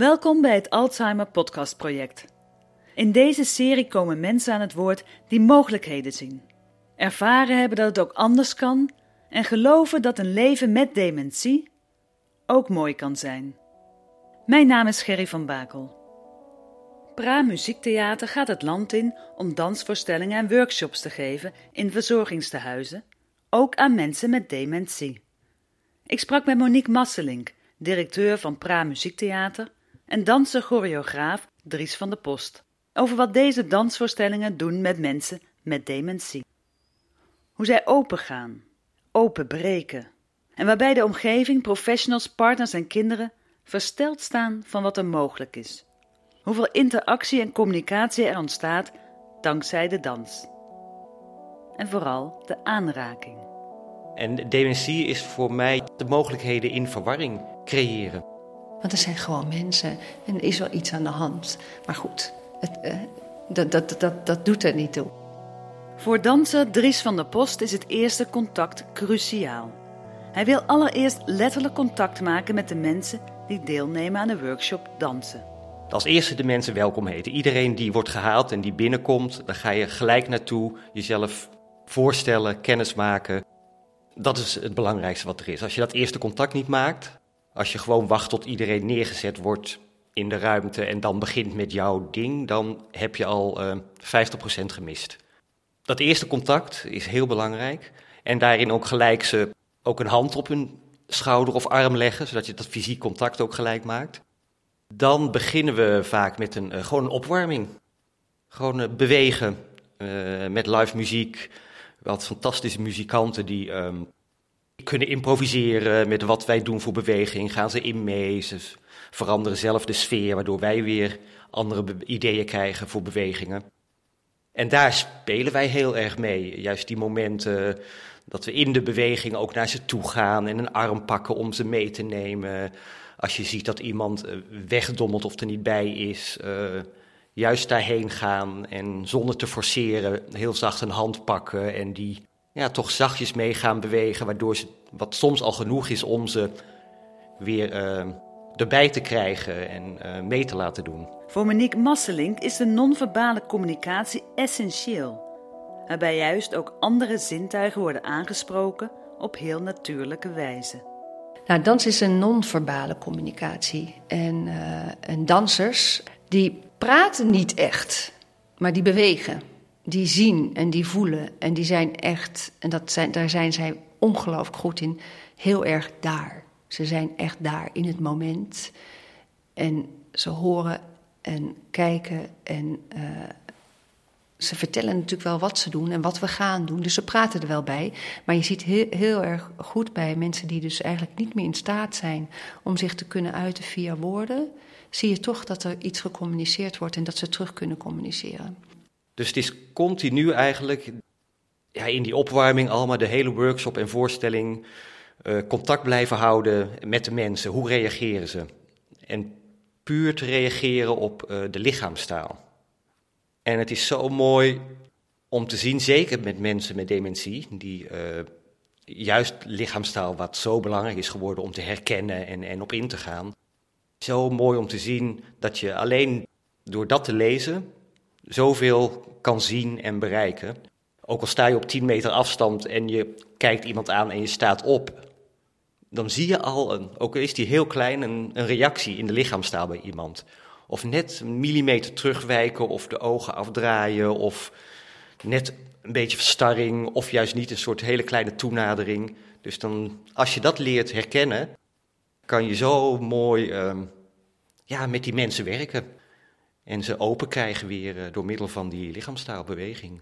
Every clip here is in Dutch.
Welkom bij het Alzheimer Podcast Project. In deze serie komen mensen aan het woord die mogelijkheden zien, ervaren hebben dat het ook anders kan en geloven dat een leven met dementie ook mooi kan zijn. Mijn naam is Gerry van Bakel. Pra Muziektheater gaat het land in om dansvoorstellingen en workshops te geven in verzorgingstehuizen, ook aan mensen met dementie. Ik sprak met Monique Masselink, directeur van Pra Muziektheater, en danser-choreograaf Dries van der Post, over wat deze dansvoorstellingen doen met mensen met dementie. Hoe zij opengaan, openbreken, en waarbij de omgeving, professionals, partners en kinderen versteld staan van wat er mogelijk is. Hoeveel interactie en communicatie er ontstaat dankzij de dans. En vooral de aanraking. En dementie is voor mij de mogelijkheden in verwarring creëren. Want er zijn gewoon mensen en er is wel iets aan de hand. Maar goed, het, uh, dat, dat, dat, dat doet er niet toe. Voor danser Dries van der Post is het eerste contact cruciaal. Hij wil allereerst letterlijk contact maken met de mensen die deelnemen aan de workshop dansen. Als eerste de mensen welkom heten. Iedereen die wordt gehaald en die binnenkomt, daar ga je gelijk naartoe, jezelf voorstellen, kennis maken. Dat is het belangrijkste wat er is. Als je dat eerste contact niet maakt, als je gewoon wacht tot iedereen neergezet wordt in de ruimte en dan begint met jouw ding, dan heb je al uh, 50% gemist. Dat eerste contact is heel belangrijk. En daarin ook gelijk ze ook een hand op hun schouder of arm leggen, zodat je dat fysiek contact ook gelijk maakt. Dan beginnen we vaak met een, uh, gewoon een opwarming. Gewoon uh, bewegen met live muziek. Wat fantastische muzikanten die um, kunnen improviseren met wat wij doen voor beweging. Gaan ze in mee, ze veranderen zelf de sfeer, waardoor wij weer andere ideeën krijgen voor bewegingen. En daar spelen wij heel erg mee. Juist die momenten dat we in de beweging ook naar ze toe gaan en een arm pakken om ze mee te nemen. Als je ziet dat iemand wegdommelt of er niet bij is, uh, juist daarheen gaan en zonder te forceren heel zacht een hand pakken en die ja, toch zachtjes mee gaan bewegen, waardoor ze, wat soms al genoeg is om ze weer uh, erbij te krijgen en uh, mee te laten doen. Voor Monique Masselink is de non-verbale communicatie essentieel waarbij juist ook andere zintuigen worden aangesproken op heel natuurlijke wijze. Nou, dans is een non-verbale communicatie. En, uh, en dansers, die praten niet echt, maar die bewegen. Die zien en die voelen. En die zijn echt, en dat zijn, daar zijn zij ongelooflijk goed in, heel erg daar. Ze zijn echt daar in het moment. En ze horen en kijken en uh, ze vertellen natuurlijk wel wat ze doen en wat we gaan doen. Dus ze praten er wel bij. Maar je ziet heel, heel erg goed bij mensen die dus eigenlijk niet meer in staat zijn om zich te kunnen uiten via woorden. Zie je toch dat er iets gecommuniceerd wordt en dat ze terug kunnen communiceren. Dus het is continu eigenlijk ja, in die opwarming allemaal de hele workshop en voorstelling uh, contact blijven houden met de mensen. Hoe reageren ze? En puur te reageren op uh, de lichaamstaal. En het is zo mooi om te zien, zeker met mensen met dementie, die uh, juist lichaamstaal, wat zo belangrijk is geworden om te herkennen en, en op in te gaan. Zo mooi om te zien dat je alleen door dat te lezen zoveel kan zien en bereiken. Ook al sta je op 10 meter afstand en je kijkt iemand aan en je staat op, dan zie je al, een, ook al is die heel klein, een, een reactie in de lichaamstaal bij iemand. Of net een millimeter terugwijken of de ogen afdraaien of net een beetje verstarring of juist niet een soort hele kleine toenadering. Dus dan, als je dat leert herkennen, kan je zo mooi ehm, ja, met die mensen werken. En ze open krijgen weer eh, door middel van die lichaamstaalbeweging.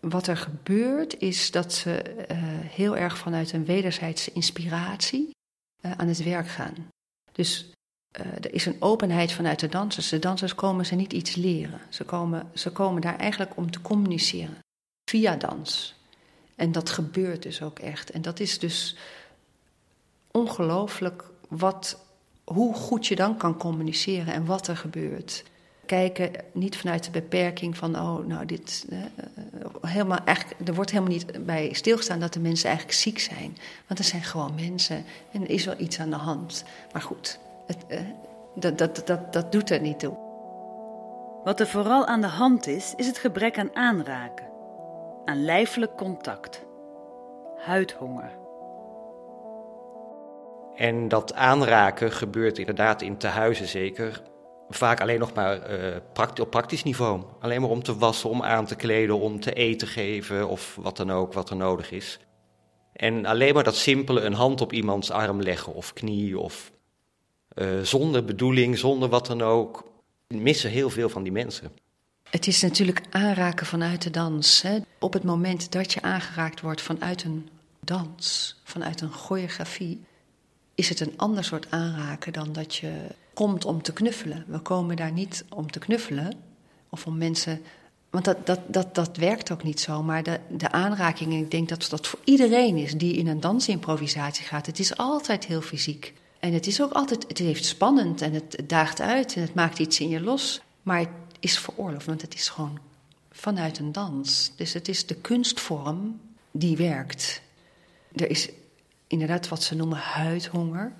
Wat er gebeurt is dat ze uh, heel erg vanuit een wederzijdse inspiratie uh, aan het werk gaan. Dus er is een openheid vanuit de dansers. De dansers komen ze niet iets leren. Ze komen, ze komen daar eigenlijk om te communiceren via dans. En dat gebeurt dus ook echt. En dat is dus ongelooflijk wat, hoe goed je dan kan communiceren en wat er gebeurt. Kijken niet vanuit de beperking van, oh, nou, dit. Eh, helemaal, eigenlijk, er wordt helemaal niet bij stilgestaan dat de mensen eigenlijk ziek zijn. Want er zijn gewoon mensen en er is wel iets aan de hand. Maar goed, het, eh, dat, dat, dat, dat doet er niet toe. Wat er vooral aan de hand is, is het gebrek aan aanraken aan lijfelijk contact. Huidhonger. En dat aanraken gebeurt inderdaad in tehuizen zeker. Vaak alleen nog maar uh, op praktisch niveau. Alleen maar om te wassen, om aan te kleden, om te eten geven of wat dan ook wat er nodig is. En alleen maar dat simpele een hand op iemands arm leggen of knie of uh, zonder bedoeling, zonder wat dan ook, missen heel veel van die mensen. Het is natuurlijk aanraken vanuit de dans. Hè. Op het moment dat je aangeraakt wordt vanuit een dans, vanuit een choreografie, is het een ander soort aanraken dan dat je komt om te knuffelen. We komen daar niet om te knuffelen of om mensen. Want dat, dat, dat, dat werkt ook niet zo. Maar de, de aanraking, ik denk dat dat voor iedereen is die in een dansimprovisatie gaat, het is altijd heel fysiek. En het is ook altijd, het heeft spannend en het daagt uit en het maakt iets in je los. Maar is veroorloofd, want het is gewoon vanuit een dans. Dus het is de kunstvorm die werkt. Er is inderdaad wat ze noemen huidhonger.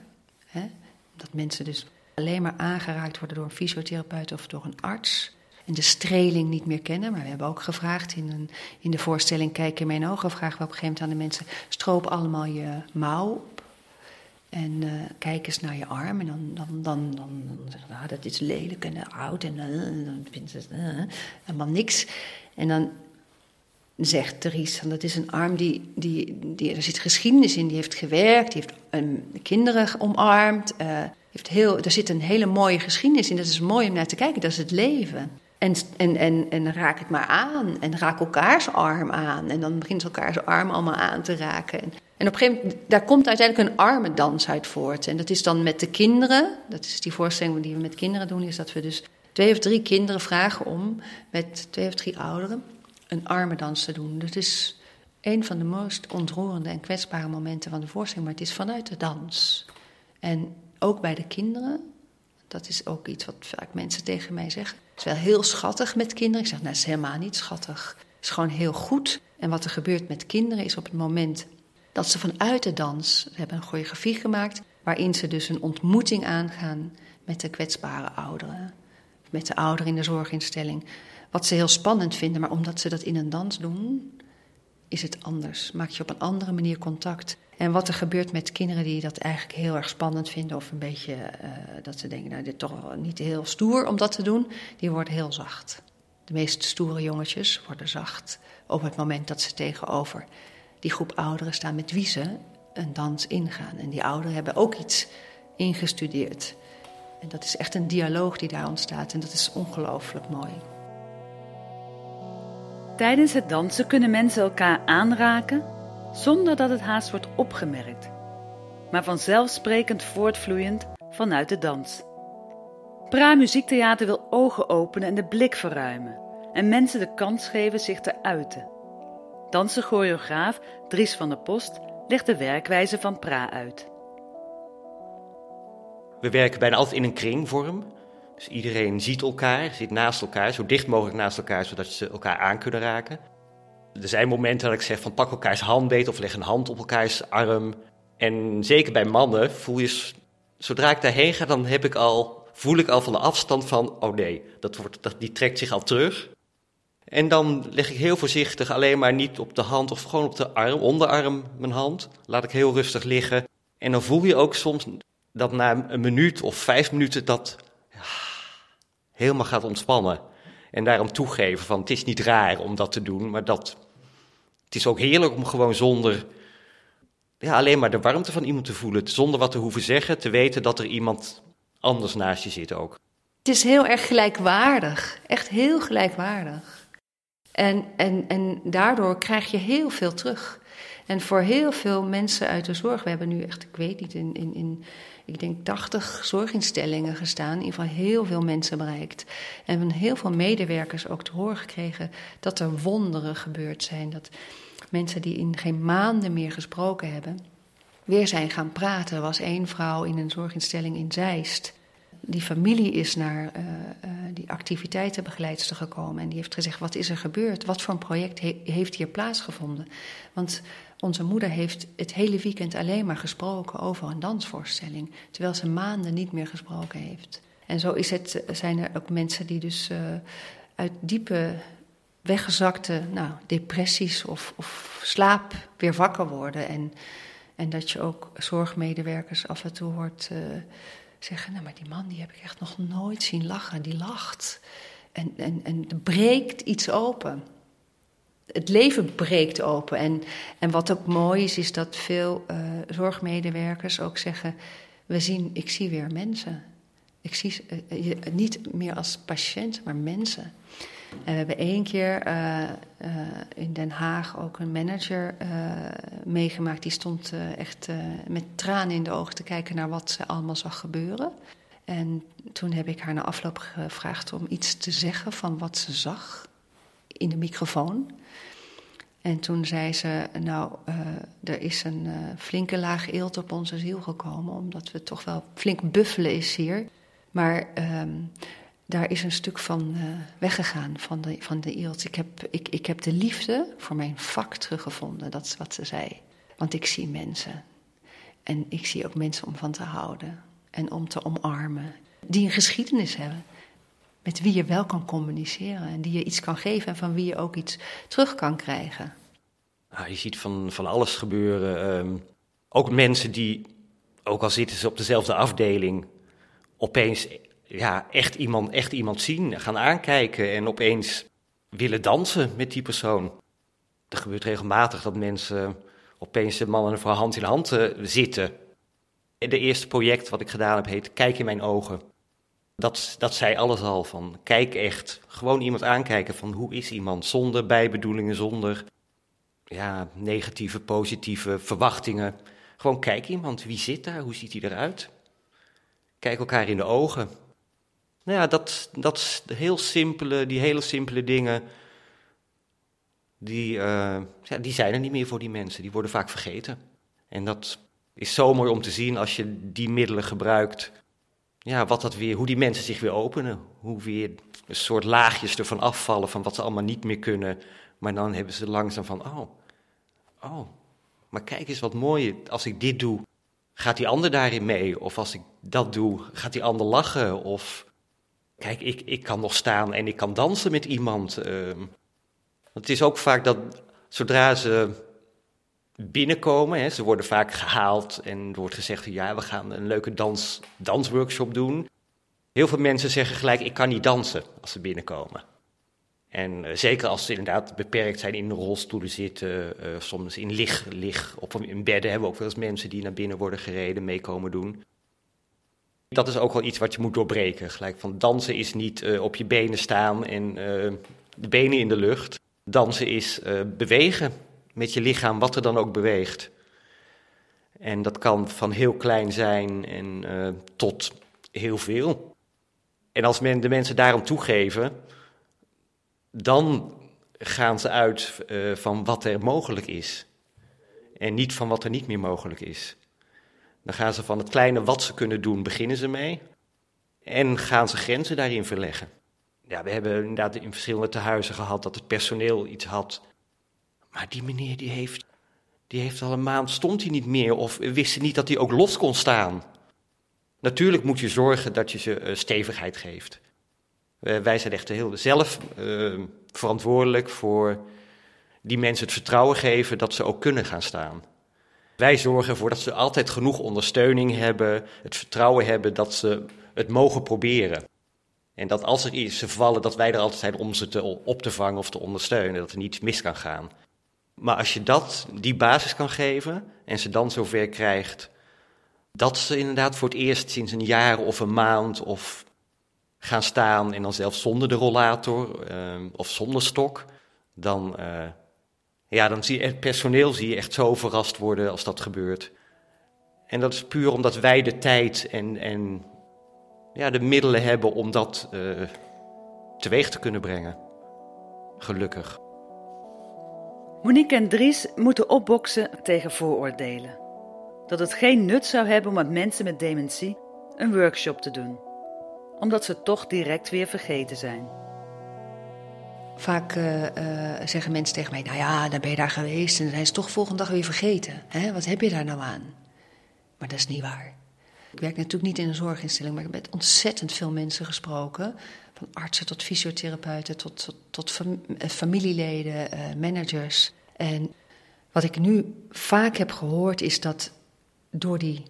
Hè? Dat mensen dus alleen maar aangeraakt worden door een fysiotherapeut of door een arts. En de streling niet meer kennen. Maar we hebben ook gevraagd in, een, in de voorstelling Kijk in mijn ogen. Vragen we op een gegeven moment aan de mensen: stroop allemaal je mouw en uh, kijk eens naar je arm. En dan, dan, dan, dan, dan zeggen ah, dat is lelijk en oud. En uh, dan vindt ze uh, helemaal niks. En dan zegt Therese, dat is een arm die, die, die... Er zit geschiedenis in, die heeft gewerkt. Die heeft um, kinderen omarmd. Heeft er zit een hele mooie geschiedenis in. Dat is mooi om naar te kijken. Dat is het leven. En, en, en, en raak het maar aan. En raak elkaars arm aan. En dan begint ze elkaars arm allemaal aan te raken. En, en op een gegeven moment, daar komt uiteindelijk een armendans uit voort. En dat is dan met de kinderen. Dat is die voorstelling die we met kinderen doen. Is dat we dus twee of drie kinderen vragen om met twee of drie ouderen een armendans te doen. Dat is een van de meest ontroerende en kwetsbare momenten van de voorstelling. Maar het is vanuit de dans. En ook bij de kinderen. Dat is ook iets wat vaak mensen tegen mij zeggen. Het is wel heel schattig met kinderen. Ik zeg, nou, is helemaal niet schattig. Het is gewoon heel goed. En wat er gebeurt met kinderen is op het moment dat ze vanuit de dans, ze hebben een choreografie gemaakt, waarin ze dus een ontmoeting aangaan met de kwetsbare ouderen. Met de ouderen in de zorginstelling. Wat ze heel spannend vinden, maar omdat ze dat in een dans doen, is het anders. Maak je op een andere manier contact. En wat er gebeurt met kinderen die dat eigenlijk heel erg spannend vinden, of een beetje uh, dat ze denken, nou, dit is toch niet heel stoer om dat te doen, die worden heel zacht. De meest stoere jongetjes worden zacht op het moment dat ze tegenover die groep ouderen staan met wie ze een dans ingaan. En die ouderen hebben ook iets ingestudeerd. En dat is echt een dialoog die daar ontstaat en dat is ongelooflijk mooi. Tijdens het dansen kunnen mensen elkaar aanraken zonder dat het haast wordt opgemerkt, maar vanzelfsprekend voortvloeiend vanuit de dans. Pra Muziektheater wil ogen openen en de blik verruimen en mensen de kans geven zich te uiten. Danser-choreograaf Dries van der Post legt de werkwijze van Pra uit. We werken bijna altijd in een kringvorm. Dus iedereen ziet elkaar, zit naast elkaar, zo dicht mogelijk naast elkaar, zodat ze elkaar aan kunnen raken. Er zijn momenten dat ik zeg van pak elkaars handbeet of leg een hand op elkaars arm. En zeker bij mannen voel je, zodra ik daarheen ga, dan heb ik al, voel ik al van de afstand van, oh nee, dat wordt, dat, die trekt zich al terug. En dan leg ik heel voorzichtig alleen maar niet op de hand of gewoon op de arm, onderarm mijn hand. Laat ik heel rustig liggen. En dan voel je ook soms dat na een minuut of vijf minuten dat helemaal gaat ontspannen. En daarom toegeven van het is niet raar om dat te doen, maar dat, het is ook heerlijk om gewoon zonder, ja, alleen maar de warmte van iemand te voelen. Zonder wat te hoeven zeggen, te weten dat er iemand anders naast je zit ook. Het is heel erg gelijkwaardig, echt heel gelijkwaardig. En, en, en daardoor krijg je heel veel terug. En voor heel veel mensen uit de zorg, we hebben nu echt, ik weet niet, in, in, in ik denk 80 zorginstellingen gestaan, in ieder geval heel veel mensen bereikt. En van heel veel medewerkers ook te horen gekregen dat er wonderen gebeurd zijn. Dat mensen die in geen maanden meer gesproken hebben, weer zijn gaan praten. Er was één vrouw in een zorginstelling in Zeist. Die familie is naar uh, uh, die activiteitenbegeleidster gekomen en die heeft gezegd: Wat is er gebeurd? Wat voor een project he heeft hier plaatsgevonden? Want onze moeder heeft het hele weekend alleen maar gesproken over een dansvoorstelling, terwijl ze maanden niet meer gesproken heeft. En zo is het, zijn er ook mensen die dus uh, uit diepe weggezakte nou, depressies of, of, slaap weer wakker worden. En, en dat je ook zorgmedewerkers af en toe hoort uh, zeggen: Nou, maar die man die heb ik echt nog nooit zien lachen. Die lacht. En, en, en breekt iets open het leven breekt open. En, en wat ook mooi is, is dat veel uh, zorgmedewerkers ook zeggen: we zien, ik zie weer mensen. Ik zie uh, je, niet meer als patiënt, maar mensen. En we hebben één keer in Den Haag ook een manager meegemaakt. Die stond echt met tranen in de ogen te kijken naar wat ze allemaal zag gebeuren. En toen heb ik haar na afloop gevraagd om iets te zeggen van wat ze zag in de microfoon. En toen zei ze, nou, uh, er is een uh, flinke laag eelt op onze ziel gekomen, omdat we toch wel flink buffelen is hier. Maar um, daar is een stuk van uh, weggegaan, van de, van de eelt. Ik heb, ik, ik heb de liefde voor mijn vak teruggevonden, dat is wat ze zei. Want ik zie mensen. En ik zie ook mensen om van te houden en om te omarmen. Die een geschiedenis hebben met wie je wel kan communiceren en die je iets kan geven en van wie je ook iets terug kan krijgen. Nou, je ziet van, van alles gebeuren. Um, ook mensen die, ook al zitten ze op dezelfde afdeling, opeens ja, echt, iemand, echt iemand zien, gaan aankijken en opeens willen dansen met die persoon. Er gebeurt regelmatig dat mensen opeens een man en een vrouw hand in hand uh, zitten. De eerste project wat ik gedaan heb heet Kijk in mijn ogen. Dat, dat zei alles al van kijk echt, gewoon iemand aankijken van hoe is iemand zonder bijbedoelingen, zonder ja, negatieve, positieve verwachtingen. Gewoon kijk iemand, wie zit daar, hoe ziet hij eruit? Kijk elkaar in de ogen. Nou ja, dat, dat heel simpele, die hele simpele dingen, die, uh, ja, die zijn er niet meer voor die mensen. Die worden vaak vergeten. En dat is zo mooi om te zien als je die middelen gebruikt ja, wat dat weer, hoe die mensen zich weer openen. Hoe weer een soort laagjes ervan afvallen van wat ze allemaal niet meer kunnen. Maar dan hebben ze langzaam van, oh, oh, maar kijk eens wat mooi. Als ik dit doe, gaat die ander daarin mee? Of als ik dat doe, gaat die ander lachen? Of kijk, ik, ik kan nog staan en ik kan dansen met iemand. Uh, het is ook vaak dat zodra ze binnenkomen. Hè. Ze worden vaak gehaald en er wordt gezegd: ja, we gaan een leuke dans, dansworkshop doen. Heel veel mensen zeggen gelijk: ik kan niet dansen als ze binnenkomen. En uh, zeker als ze inderdaad beperkt zijn in rolstoelen zitten, uh, soms in lig, lig op in bedden hebben we ook wel eens mensen die naar binnen worden gereden, meekomen doen. Dat is ook wel iets wat je moet doorbreken. Gelijk van dansen is niet uh, op je benen staan en de benen in de lucht. Dansen is bewegen met je lichaam, wat er dan ook beweegt. En dat kan van heel klein zijn en uh, tot heel veel. En als men, de mensen daarom toegeven, dan gaan ze uit uh, van wat er mogelijk is. En niet van wat er niet meer mogelijk is. Dan gaan ze van het kleine wat ze kunnen doen, beginnen ze mee. En gaan ze grenzen daarin verleggen. Ja, we hebben inderdaad in verschillende tehuizen gehad dat het personeel iets had maar die meneer die heeft, die heeft al een maand, stond hij niet meer of wist niet dat hij ook los kon staan. Natuurlijk moet je zorgen dat je ze uh, stevigheid geeft. Uh, wij zijn echt heel zelf uh, verantwoordelijk voor die mensen het vertrouwen geven dat ze ook kunnen gaan staan. Wij zorgen ervoor dat ze altijd genoeg ondersteuning hebben, het vertrouwen hebben dat ze het mogen proberen. En dat als er ze vallen, dat wij er altijd zijn om ze te, op te vangen of te ondersteunen. Dat er niets mis kan gaan. Maar als je dat, die basis kan geven en ze dan zover krijgt dat ze inderdaad voor het eerst sinds een jaar of een maand of gaan staan en dan zelfs zonder de rollator ehm, of zonder stok, dan, uh, ja, dan zie je het personeel zie je echt zo verrast worden als dat gebeurt. En dat is puur omdat wij de tijd en, en ja, de middelen hebben om dat uh, teweeg te kunnen brengen. Gelukkig. Monique en Dries moeten opboksen tegen vooroordelen. Dat het geen nut zou hebben om met mensen met dementie een workshop te doen, omdat ze toch direct weer vergeten zijn. Vaak uh, uh, zeggen mensen tegen mij: Nou ja, dan ben je daar geweest en dan zijn ze toch volgende dag weer vergeten. Hè? Wat heb je daar nou aan? Maar dat is niet waar. Ik werk natuurlijk niet in een zorginstelling, maar ik heb met ontzettend veel mensen gesproken. Van artsen tot fysiotherapeuten, tot, tot, eh, familieleden, uh, managers. En wat ik nu vaak heb gehoord is dat door die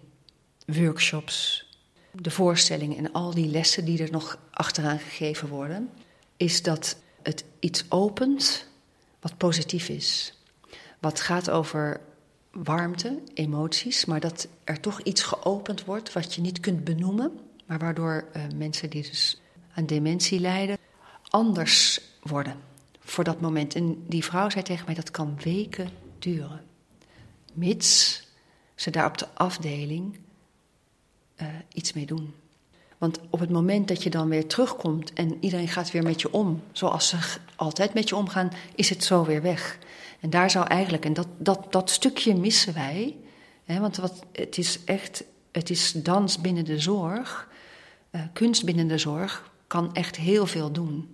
workshops, de voorstellingen en al die lessen die er nog achteraan gegeven worden, is dat het iets opent wat positief is. Wat gaat over warmte, emoties, maar dat er toch iets geopend wordt wat je niet kunt benoemen, maar waardoor uh, mensen die dus aan dementie lijden anders worden voor dat moment. En die vrouw zei tegen mij dat kan weken duren, mits ze daar op de afdeling uh, iets mee doen. Want op het moment dat je dan weer terugkomt en iedereen gaat weer met je om, zoals ze altijd met je omgaan, is het zo weer weg. En daar zou eigenlijk, en dat, dat, dat stukje missen wij, hè, want wat, het is echt, het is dans binnen de zorg, uh, kunst binnen de zorg, kan echt heel veel doen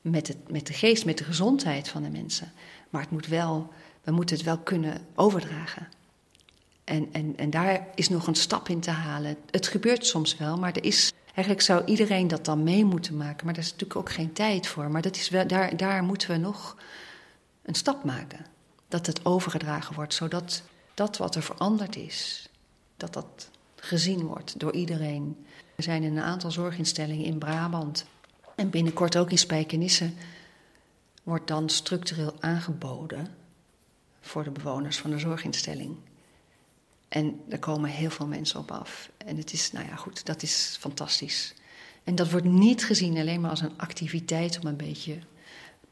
met, het, met de geest, met de gezondheid van de mensen. Maar het moet wel, we moeten het wel kunnen overdragen. En, en, en daar is nog een stap in te halen. Het gebeurt soms wel, maar er is. Eigenlijk zou iedereen dat dan mee moeten maken, maar daar is natuurlijk ook geen tijd voor. Maar dat is wel, daar, daar moeten we nog een stap maken. Dat het overgedragen wordt, zodat dat wat er veranderd is, dat dat gezien wordt door iedereen. Er zijn een aantal zorginstellingen in Brabant en binnenkort ook in Spijkenisse wordt dan structureel aangeboden voor de bewoners van de zorginstelling. En er komen heel veel mensen op af. En het is, nou ja, goed, dat is fantastisch. En dat wordt niet gezien alleen maar als een activiteit om een beetje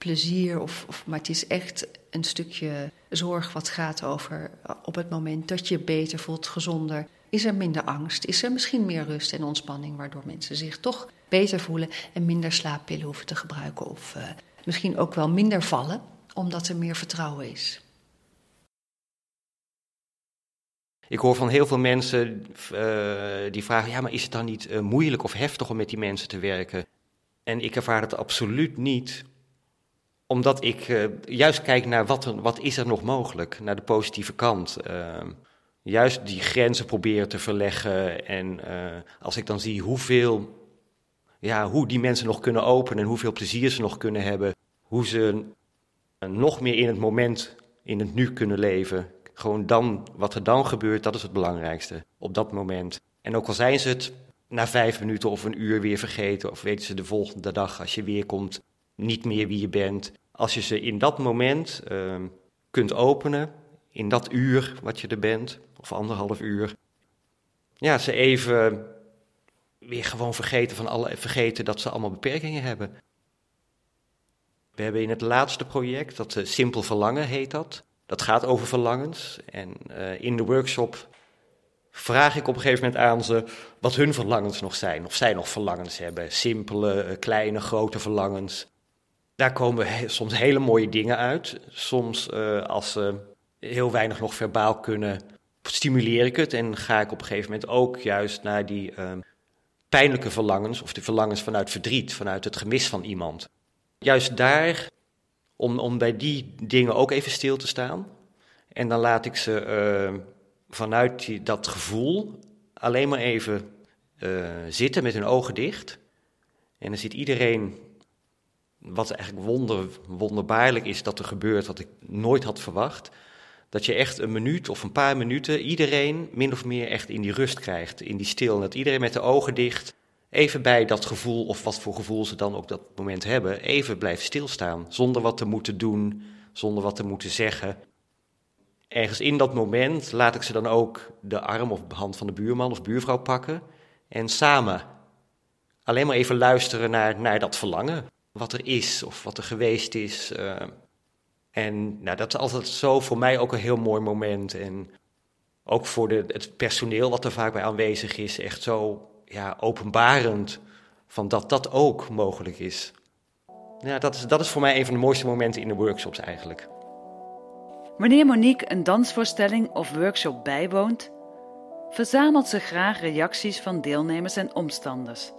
plezier, of, of, maar het is echt een stukje zorg wat gaat over op het moment dat je beter voelt, gezonder. Is er minder angst? Is er misschien meer rust en ontspanning, waardoor mensen zich toch beter voelen en minder slaappillen hoeven te gebruiken? Of uh, misschien ook wel minder vallen, omdat er meer vertrouwen is. Ik hoor van heel veel mensen uh, die vragen: ja, maar is het dan niet moeilijk of heftig om met die mensen te werken? En ik ervaar het absoluut niet, omdat ik uh, juist kijk naar wat, er, wat is er nog mogelijk, naar de positieve kant. Ehm, juist die grenzen proberen te verleggen. En als ik dan zie hoeveel, ja, hoe die mensen nog kunnen openen en hoeveel plezier ze nog kunnen hebben, hoe ze nog meer in het moment, in het nu kunnen leven gewoon dan, wat er dan gebeurt, dat is het belangrijkste op dat moment. En ook al zijn ze het na vijf minuten of een uur weer vergeten, of weten ze de volgende dag als je weer komt niet meer wie je bent. Als je ze in dat moment uh, kunt openen, in dat uur wat je er bent, of anderhalf uur, ja, ze even weer gewoon vergeten, van alle, vergeten dat ze allemaal beperkingen hebben. We hebben in het laatste project, dat uh, Simpel Verlangen heet dat, dat gaat over verlangens. En uh, in de workshop vraag ik op een gegeven moment aan ze wat hun verlangens nog zijn. Of zij nog verlangens hebben. Simpele, uh, kleine, grote verlangens. Daar komen soms hele mooie dingen uit. Soms uh, als ze heel weinig nog verbaal kunnen, stimuleer ik het. En ga ik op een gegeven moment ook juist naar die pijnlijke verlangens. Of de verlangens vanuit verdriet, vanuit het gemis van iemand. Juist daar om, om bij die dingen ook even stil te staan. En dan laat ik ze uh, vanuit die, dat gevoel alleen maar even uh, zitten met hun ogen dicht. En dan ziet iedereen, wat eigenlijk wonder, wonderbaarlijk is dat er gebeurt, wat ik nooit had verwacht. Dat je echt een minuut of een paar minuten iedereen min of meer echt in die rust krijgt, in die stil. Dat iedereen met de ogen dicht even bij dat gevoel, of wat voor gevoel ze dan op dat moment hebben, even blijven stilstaan. Zonder wat te moeten doen, zonder wat te moeten zeggen. Ergens in dat moment laat ik ze dan ook de arm of hand van de buurman of buurvrouw pakken. En samen alleen maar even luisteren naar, naar dat verlangen. Wat er is of wat er geweest is. Uh, en nou, dat is altijd zo voor mij ook een heel mooi moment. En ook voor de, het personeel wat er vaak bij aanwezig is, echt zo ja, openbarend van dat dat ook mogelijk is. Ja, dat is, dat is voor mij een van de mooiste momenten in de workshops eigenlijk. Wanneer Monique een dansvoorstelling of workshop bijwoont, verzamelt ze graag reacties van deelnemers en omstanders.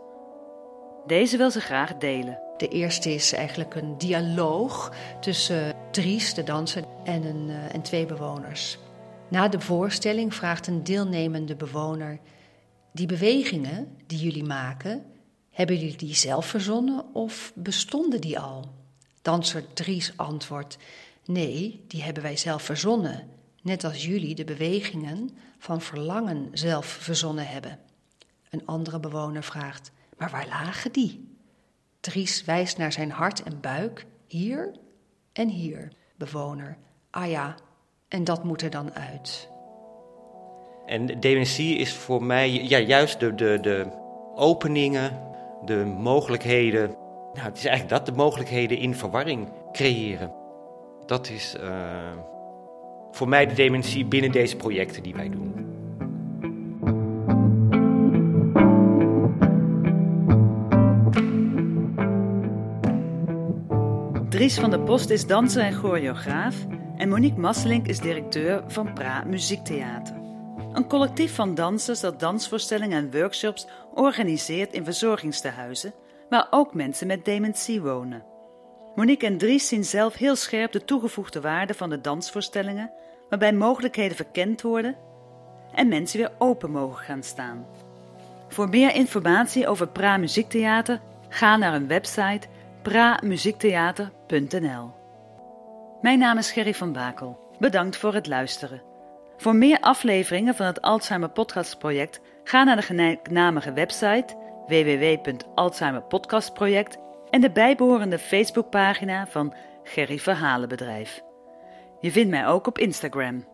Deze wil ze graag delen. De eerste is eigenlijk een dialoog tussen Dries, de danser, en, een, uh, en twee bewoners. Na de voorstelling vraagt een deelnemende bewoner: Die bewegingen die jullie maken, hebben jullie die zelf verzonnen of bestonden die al? Danser Dries antwoordt: Nee, die hebben wij zelf verzonnen, net als jullie de bewegingen van verlangen zelf verzonnen hebben. Een andere bewoner vraagt: Maar waar lagen die? Dries wijst naar zijn hart en buik, hier en hier. Bewoner: Ah ja, en dat moet er dan uit. En dementie is voor mij ja, juist de, de, de openingen, de mogelijkheden. Nou, het is eigenlijk dat, de mogelijkheden in verwarring creëren. Dat is uh, voor mij de dementie binnen deze projecten die wij doen. Dries van der Post is danser en choreograaf en Monique Masselink is directeur van Pra Muziektheater. Een collectief van dansers dat dansvoorstellingen en workshops organiseert in verzorgingstehuizen, waar ook mensen met dementie wonen. Monique en Dries zien zelf heel scherp de toegevoegde waarde van de dansvoorstellingen, waarbij mogelijkheden verkend worden en mensen weer open mogen gaan staan. Voor meer informatie over Pra Muziektheater ga naar hun website pramuziektheater.nl. Mijn naam is Gerry van Bakel. Bedankt voor het luisteren. Voor meer afleveringen van het Alzheimer Podcast Project ga naar de gelijknamige website www.alzheimerpodcastproject en de bijbehorende Facebookpagina van Gerry Verhalenbedrijf. Je vindt mij ook op Instagram.